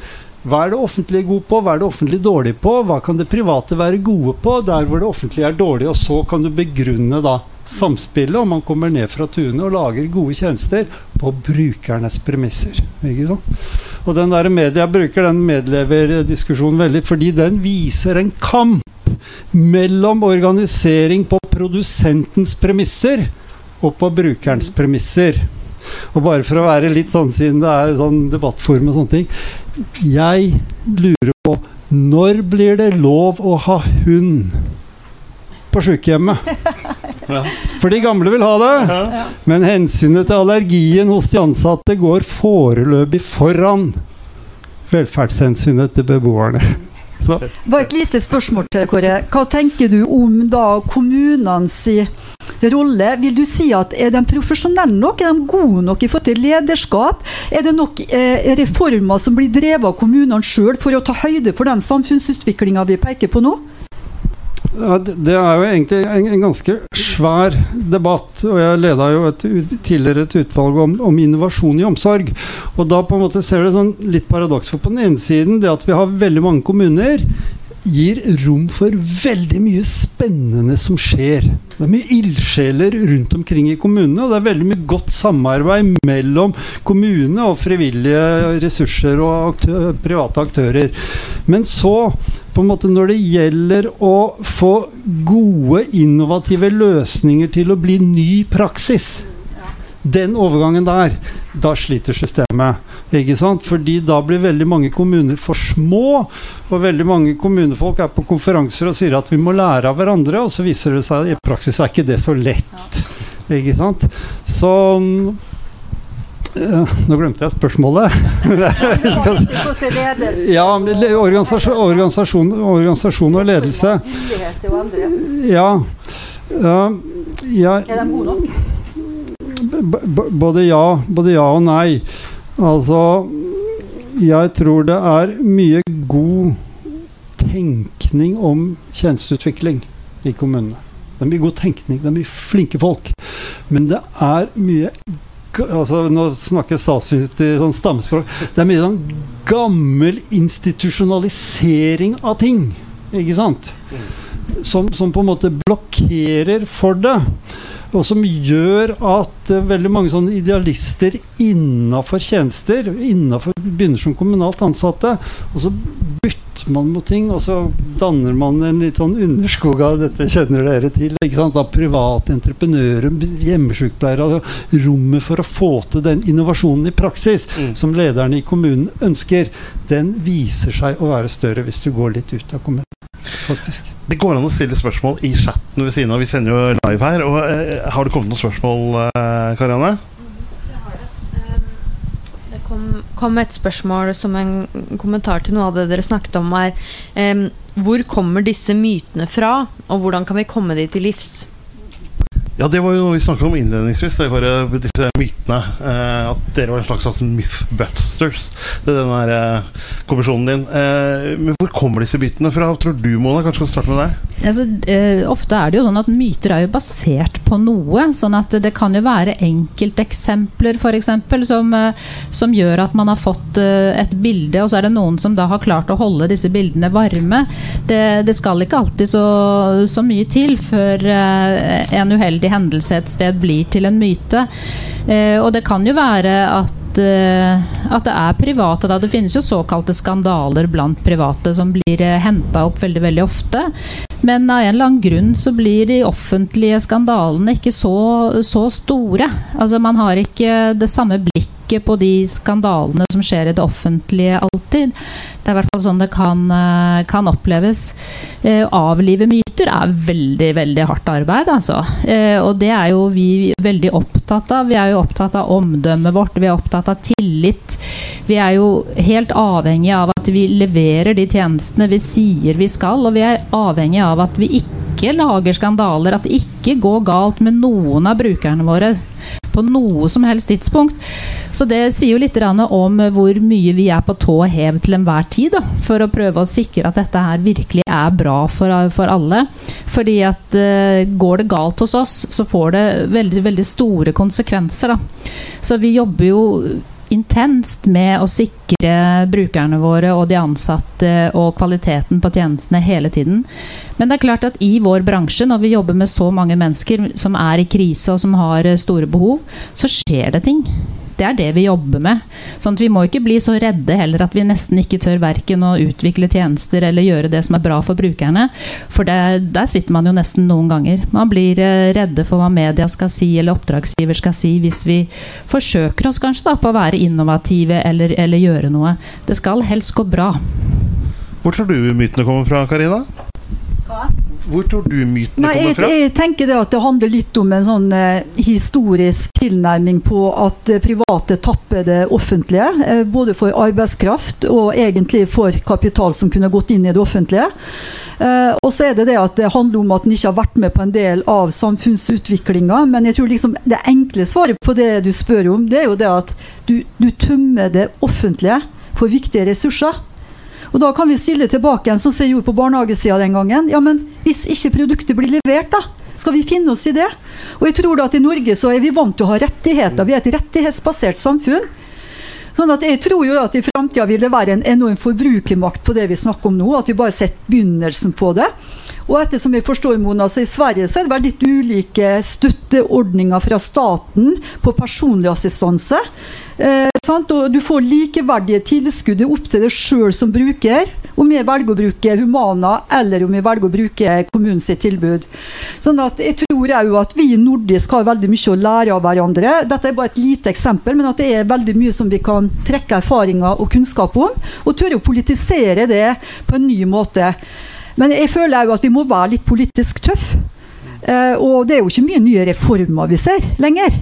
Hva er det offentlige god på, hva er det offentlige dårlig på? Hva kan det private være gode på der hvor det offentlige er dårlig? Og så kan du begrunne da samspillet, om man kommer ned fra tunet og lager gode tjenester på brukernes premisser. Ikke sant? Og den der media, bruker den medleverdiskusjonen veldig, fordi den viser en kamp mellom organisering på produsentens premisser og på brukerens premisser. Og bare for å være litt sånn, siden det er sånn debattform og sånne ting Jeg lurer på når blir det lov å ha hund på sykehjemmet? For de gamle vil ha det. Men hensynet til allergien hos de ansatte går foreløpig foran velferdshensynet til beboerne. Så. Bare et lite spørsmål til Kåre. Hva tenker du om da kommunenes rolle? Vil du si at Er de profesjonelle nok? Er de gode nok i forhold til lederskap? Er det nok eh, reformer som blir drevet av kommunene sjøl for å ta høyde for den samfunnsutviklinga vi peker på nå? Det er jo egentlig en, en, ganske svær debatt. og Jeg leda jo et, tidligere et utvalg om, om, innovasjon i omsorg. og Da på en måte ser det sånn litt paradoks. For på den ene siden det at vi har veldig mange kommuner, gir rom for veldig mye spennende som skjer. Det er mye ildsjeler rundt omkring i kommunene, og det er veldig mye godt samarbeid mellom kommune og frivillige ressurser og aktør, private aktører. Men så på en måte når det gjelder å få gode, innovative løsninger til å bli ny praksis den overgangen der, da sliter systemet. Ikke sant? Fordi da blir veldig mange kommuner for små. Og veldig mange kommunefolk er på konferanser og sier at vi må lære av hverandre, og så viser det seg at i praksis er ikke det så lett. Ikke sant? Så nå glemte jeg spørsmålet. ja, organisasjon, organisasjon, organisasjon, og ledelse. Ja. Er de gode nok? Både ja, både ja og nei. Altså Jeg tror det er mye god tenkning om tjenesteutvikling i kommunene. Det er mye god tenkning, det er mye flinke folk. Men det er mye altså, Nå snakker statsminister sånn stammespråk. Det er mye sånn gammel institusjonalisering av ting. Ikke sant? Som, som på en måte blokkerer for det. Og som gjør at uh, veldig mange sånne idealister innafor tjenester, innafor begynner som kommunalt ansatte, og så bytter man mot ting, og så danner man en litt sånn underskog av dette kjenner dere til. ikke sant, Av private entreprenører, hjemmesykepleiere. Altså rommet for å få til den innovasjonen i praksis mm. som lederne i kommunen ønsker, den viser seg å være større hvis du går litt ut av kommunen. Faktisk. Det går an å stille spørsmål i chatten ved siden av. Vi sender jo live her. Og, eh, har det kommet noen spørsmål, eh, Karianne? Kom, kom, et spørsmål som en kommentar til noe av det dere snakket om, er um, hvor kommer disse mytene fra, og hvordan kan vi komme de til livs? Ja, det var jo noe vi snakket om innledningsvis. Det var disse mytene. Eh, at dere var en slags altså, mythbusters. Er den der eh, kommisjonen din. Eh, men hvor kommer disse mytene fra? Tror du, Mona? Kanskje skal starte med deg? Altså, eh, ofte er det jo sånn at myter er jo basert på noe. sånn at det kan jo være enkelteksempler eksempel, som, eh, som gjør at man har fått eh, et bilde, og så er det noen som da har klart å holde disse bildene varme. Det, det skal ikke alltid så, så mye til før eh, en uheldig hendelse et sted blir til en myte. Eh, og det kan jo være at eh, at det er private. Da. Det finnes jo såkalte skandaler blant private som blir eh, henta opp veldig veldig ofte. Men av en eller annen grunn så blir de offentlige skandalene ikke så, så store. Altså Man har ikke det samme blikket på de skandalene som skjer i det offentlige alltid. Det er i hvert fall sånn det kan, eh, kan oppleves. Eh, avlive myter er veldig veldig hardt arbeid, altså. Eh, og det er jo vi veldig opptatt av. Vi er jo opptatt av omdømmet vårt, vi er opptatt av tillit. Vi er jo helt avhengig av at vi leverer de tjenestene vi sier vi skal, og vi er avhengig av at vi ikke lager skandaler, at det ikke går galt med noen av brukerne våre på noe som helst tidspunkt. Så det sier jo litt om hvor mye vi er på tå hev til enhver tid da, for å prøve å sikre at dette her virkelig er bra for, for alle. Fordi at uh, går det galt hos oss, så får det veldig, veldig store konsekvenser. Da. Så vi jobber jo intenst med å sikre brukerne våre og de ansatte og kvaliteten på tjenestene hele tiden. Men det er klart at i vår bransje, når vi jobber med så mange mennesker som er i krise og som har store behov, så skjer det ting. Det er det vi jobber med. Sånn at Vi må ikke bli så redde heller at vi nesten ikke tør verken å utvikle tjenester eller gjøre det som er bra for brukerne. For det, der sitter man jo nesten noen ganger. Man blir eh, redde for hva media skal si eller oppdragsgiver skal si hvis vi forsøker oss kanskje da på å være innovative eller, eller gjøre noe. Det skal helst gå bra. Hvor tror du mytene kommer fra, Karina? Hva? Hvor tror du mytene Nei, kommer fra? Jeg, jeg tenker det at det handler litt om en sånn eh, historisk tilnærming på at eh, private tapper det offentlige. Eh, både for arbeidskraft og egentlig for kapital som kunne gått inn i det offentlige. Eh, og så er det det at det handler om at en ikke har vært med på en del av samfunnsutviklinga. Men jeg tror liksom det enkle svaret på det du spør om, det er jo det at du, du tømmer det offentlige for viktige ressurser. Og Da kan vi stille tilbake en som jeg gjorde på barnehagesida den gangen. Ja, men hvis ikke produktet blir levert, da? Skal vi finne oss i det? Og jeg tror da at I Norge så er vi vant til å ha rettigheter. Vi er et rettighetsbasert samfunn. Sånn at Jeg tror jo at i framtida vil det være en enorm forbrukermakt på det vi snakker om nå. At vi bare har sett begynnelsen på det. Og ettersom jeg forstår, Mona, så I Sverige så er det vel litt ulike støtteordninger fra staten på personlig assistanse. Eh, og Du får likeverdige tilskudd. Opp til deg sjøl som bruker om jeg velger å bruke Humana eller om jeg velger å bruke kommunens tilbud. Sånn at Jeg tror òg at vi i nordisk har veldig mye å lære av hverandre. Dette er bare et lite eksempel, men at det er veldig mye som vi kan trekke erfaringer og kunnskap om. Og tørre å politisere det på en ny måte. Men jeg føler òg at vi må være litt politisk tøff. Eh, og det er jo ikke mye nye reformer vi ser lenger.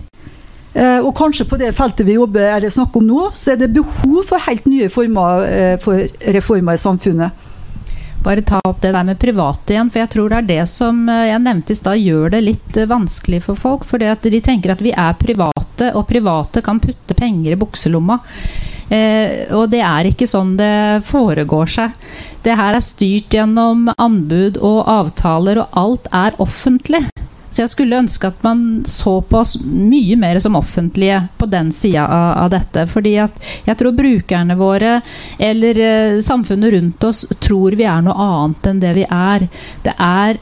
Eh, og kanskje på det feltet vi jobber eller snakker om nå, så er det behov for helt nye former eh, for reformer i samfunnet. Bare ta opp det der med private igjen, for jeg tror det er det som eh, jeg nevnte i stad gjør det litt vanskelig for folk. For de tenker at vi er private, og private kan putte penger i bukselomma. Eh, og det er ikke sånn det foregår seg. Det her er styrt gjennom anbud og avtaler, og alt er offentlig. Så jeg skulle ønske at man så på oss mye mer som offentlige på den sida av, av, dette. Fordi at jeg tror brukerne våre, eller uh, samfunnet rundt oss, tror vi er noe annet enn det vi er. Det er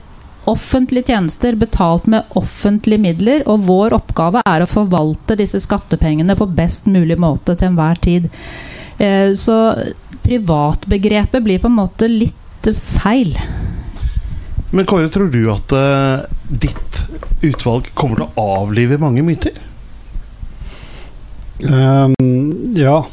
offentlige tjenester betalt med offentlige midler, og vår oppgave er å forvalte disse skattepengene på best mulig måte til enhver tid. Uh, så privatbegrepet blir på en måte litt feil. Men Kåre, tror du at uh, ditt utvalg kommer til å avlive mange myter? Um, ja.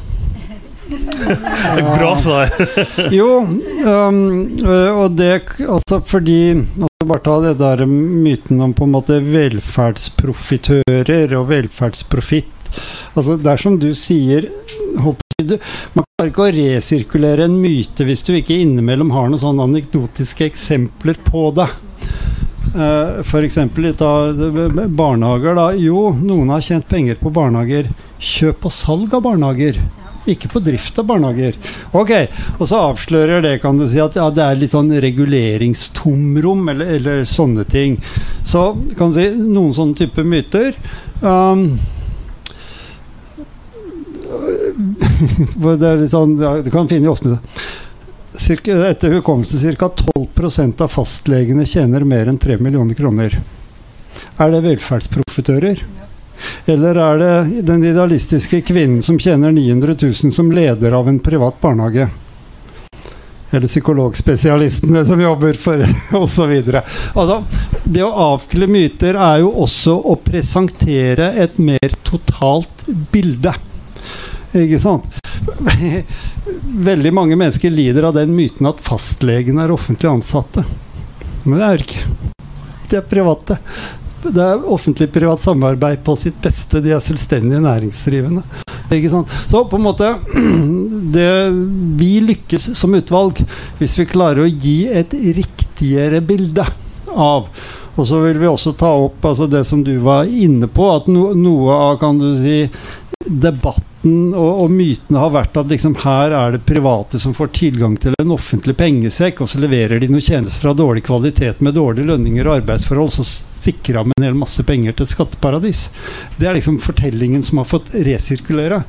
Bra svar. jo, um, og det altså fordi altså Bare ta det der myten om på en måte velferdsprofitører og velferdsprofitt. Altså, det er som du sier du, Man klarer ikke å resirkulere en myte hvis du ikke innimellom har noen sånne anekdotiske eksempler på det. Uh, F.eks. barnehager. Da. Jo, noen har tjent penger på barnehager. Kjøp og salg av barnehager. ikke på drift av barnehager. Ok, Og så avslører det kan du si at ja, det er litt sånn reguleringstomrom eller, eller sånne ting. Så kan du si noen sånne type myter. Um, det er litt sånn, ja, Du kan finne ofte cirka, Etter hukommelsen ca. 12% av fastlegene tjener mer enn 3 millioner kroner. Er det velferdsprofitører? Eller er det den idealistiske kvinnen som tjener 900 000 som leder av en privat barnehage? Eller psykologspesialistene som jobber for osv. Altså, det å avkle myter er jo også å presentere et mer totalt bilde. Ikke sant? Veldig mange mennesker lider av den myten at fastlegene er offentlig ansatte. Men det er ikke. De er private. Det er offentlig-privat samarbeid på sitt beste. De er selvstendige næringsdrivende. Ikke sant? Så på en måte det, Vi lykkes som utvalg hvis vi klarer å gi et riktigere bilde av og så vil vi også ta opp altså det som du var inne på, at no, noe av kan du si, debatten og, og mytene har vært at liksom her er det private som får tilgang til en offentlig pengesekk, og så leverer de noen tjenester av dårlig kvalitet med dårlige lønninger og arbeidsforhold, så stikker av med en hel masse penger til et skatteparadis. Det er liksom fortellingen som har fått resirkulere.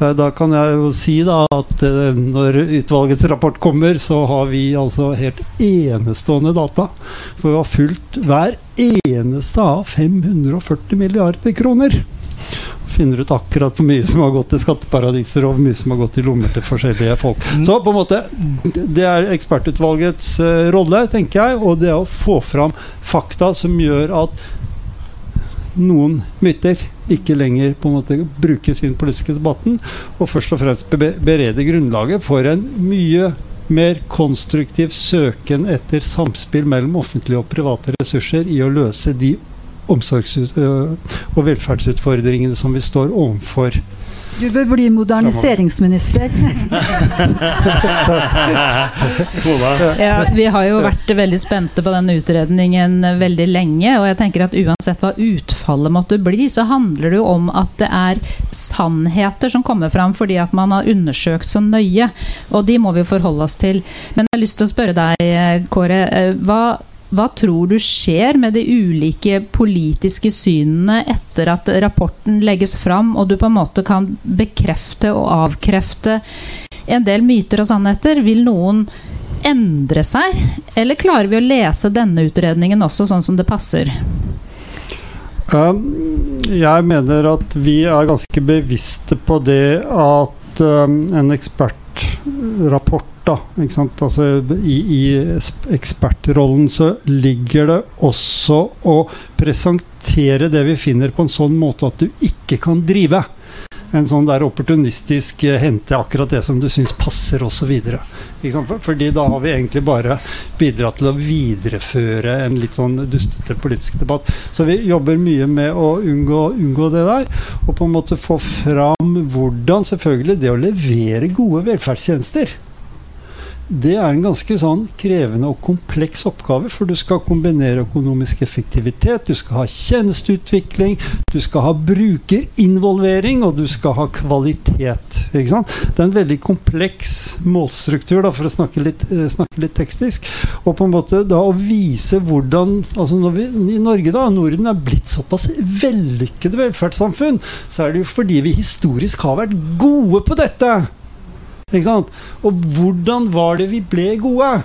Eh, da kan jeg jo si da at eh, når utvalgets rapport kommer, så har vi altså helt enestående data. For vi har fulgt hver eneste av 540 milliarder kroner finner ut akkurat hvor mye som har gått til skatteparadiser, og hvor mye som har gått i lommer til forskjellige folk. Mm. Så på en måte, det er ekspertutvalgets uh, rolle, tenker jeg, og det å få fram fakta som gjør at noen myter ikke lenger på en måte brukes i den politiske debatten, og først og fremst berede grunnlaget for en mye mer konstruktiv søken etter samspill mellom offentlige og private ressurser i å løse de omsorgs- og velferdsutfordringene som vi står overfor. Du bør bli moderniseringsminister. ja, vi har jo vært veldig spente på den utredningen veldig lenge. Og jeg tenker at uansett hva utfallet måtte bli, så handler det jo om at det er sannheter som kommer fram fordi at man har undersøkt så nøye. Og de må vi forholde oss til. Men jeg har lyst til å spørre deg, Kåre. Hva hva tror du skjer med de ulike politiske synene etter at rapporten legges fram, og du på en måte kan bekrefte og avkrefte en del myter og sannheter? Vil noen endre seg, eller klarer vi å lese denne utredningen også sånn som det passer? Jeg mener at vi er ganske bevisste på det at en ekspertrapport da. Altså, i, I ekspertrollen så ligger det også å presentere det vi finner, på en sånn måte at du ikke kan drive en sånn der opportunistisk eh, hente akkurat det som du syns passer osv. Fordi da har vi egentlig bare bidratt til å videreføre en litt sånn dustete politisk debatt. Så vi jobber mye med å unngå, unngå det der, og på en måte få fram hvordan selvfølgelig det å levere gode velferdstjenester det er en ganske sånn krevende og kompleks oppgave, for du skal kombinere økonomisk effektivitet, du skal ha tjenesteutvikling, du skal ha brukerinvolvering, og du skal ha kvalitet. Det er en veldig kompleks målstruktur, da, for å snakke litt, eh, snakke litt tekstisk. Og på en måte da å vise hvordan altså når vi I Norge, da, Norden er blitt såpass vellykkede velferdssamfunn, så er det jo fordi vi historisk har vært gode på dette. Ikke sant? Og hvordan var det vi ble gode?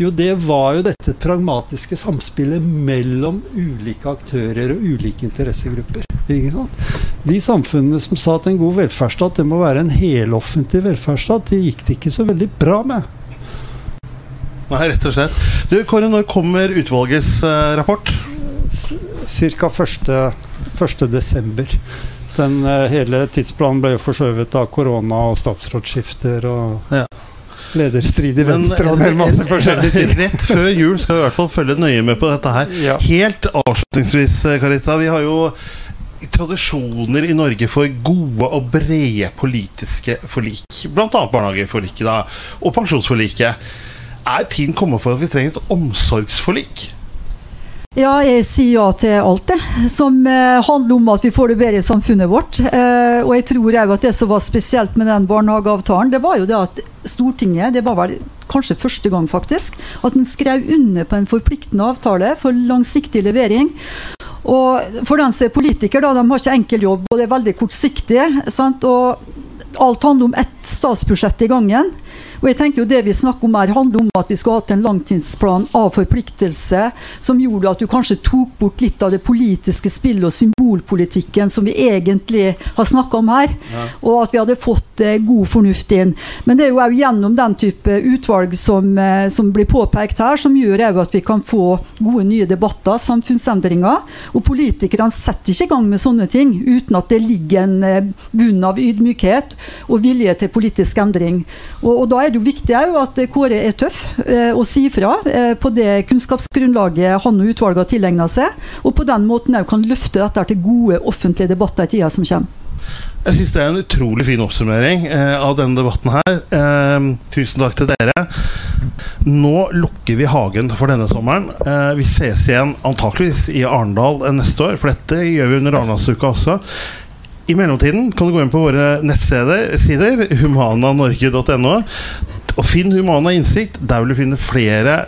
Jo, det var jo dette pragmatiske samspillet mellom ulike aktører og ulike interessegrupper. De samfunnene som sa at en god velferdsstat det må være en heloffentlig velferdsstat, det gikk det ikke så veldig bra med. Nei, rett og slett. Du, Kåre, når kommer utvalgets uh, rapport? Ca. 1.12 den uh, hele tidsplanen ble jo forskjøvet av korona og statsrådsskifter og ja. lederstrid i Venstre og en hel masse forskjellige ting. Rett før jul skal vi i hvert fall følge nøye med på dette her. Ja. Helt avslutningsvis, Karita. Vi har jo tradisjoner i Norge for gode og brede politiske forlik. Bl.a. barnehageforliket da, og pensjonsforliket. Er tiden kommet for at vi trenger et omsorgsforlik? Ja, jeg sier ja til alt det som eh, handler om at vi får det bedre i samfunnet vårt. Eh, og jeg tror òg at det som var spesielt med den barnehageavtalen, det var jo det at Stortinget, det var vel kanskje første gang faktisk, at en skrev under på en forpliktende avtale for langsiktig levering. Og for den som er politiker, da, de har ikke enkel jobb, og det er veldig kortsiktig. Sant? Og alt handler om ett statsbudsjett i gangen. Og jeg tenker jo Det vi snakker om her, handler om at vi skulle hatt en langtidsplan av forpliktelse som gjorde at du kanskje tok bort litt av det politiske spillet og symbolpolitikken som vi egentlig har snakka om her. Ja. Og at vi hadde fått eh, god fornuft inn. Men det er jo òg gjennom den type utvalg som, eh, som blir påpekt her, som gjør at vi kan få gode nye debatter, samfunnsendringer. Og politikerne setter ikke i gang med sånne ting uten at det ligger en eh, bunn av ydmykhet og vilje til politisk endring. Og, og da er det jo viktig at Kåre er tøff eh, og sier fra eh, på det kunnskapsgrunnlaget han og utvalget har tilegna seg, og på den måten òg kan løfte dette til gode offentlige debatter i tida som kommer. Jeg syns det er en utrolig fin oppsummering eh, av denne debatten her. Eh, tusen takk til dere. Nå lukker vi hagen for denne sommeren. Eh, vi ses igjen antakeligvis i Arendal neste år, for dette gjør vi under Arendalsuka også. I mellomtiden kan du gå inn på våre nettsider, humananorge.no, og finn Humana Innsikt. Der vil du finne flere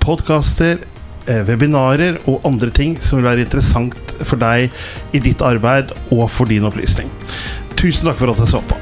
podkaster, eh, webinarer og andre ting som vil være interessant for deg i ditt arbeid og for din opplysning. Tusen takk for at du så på.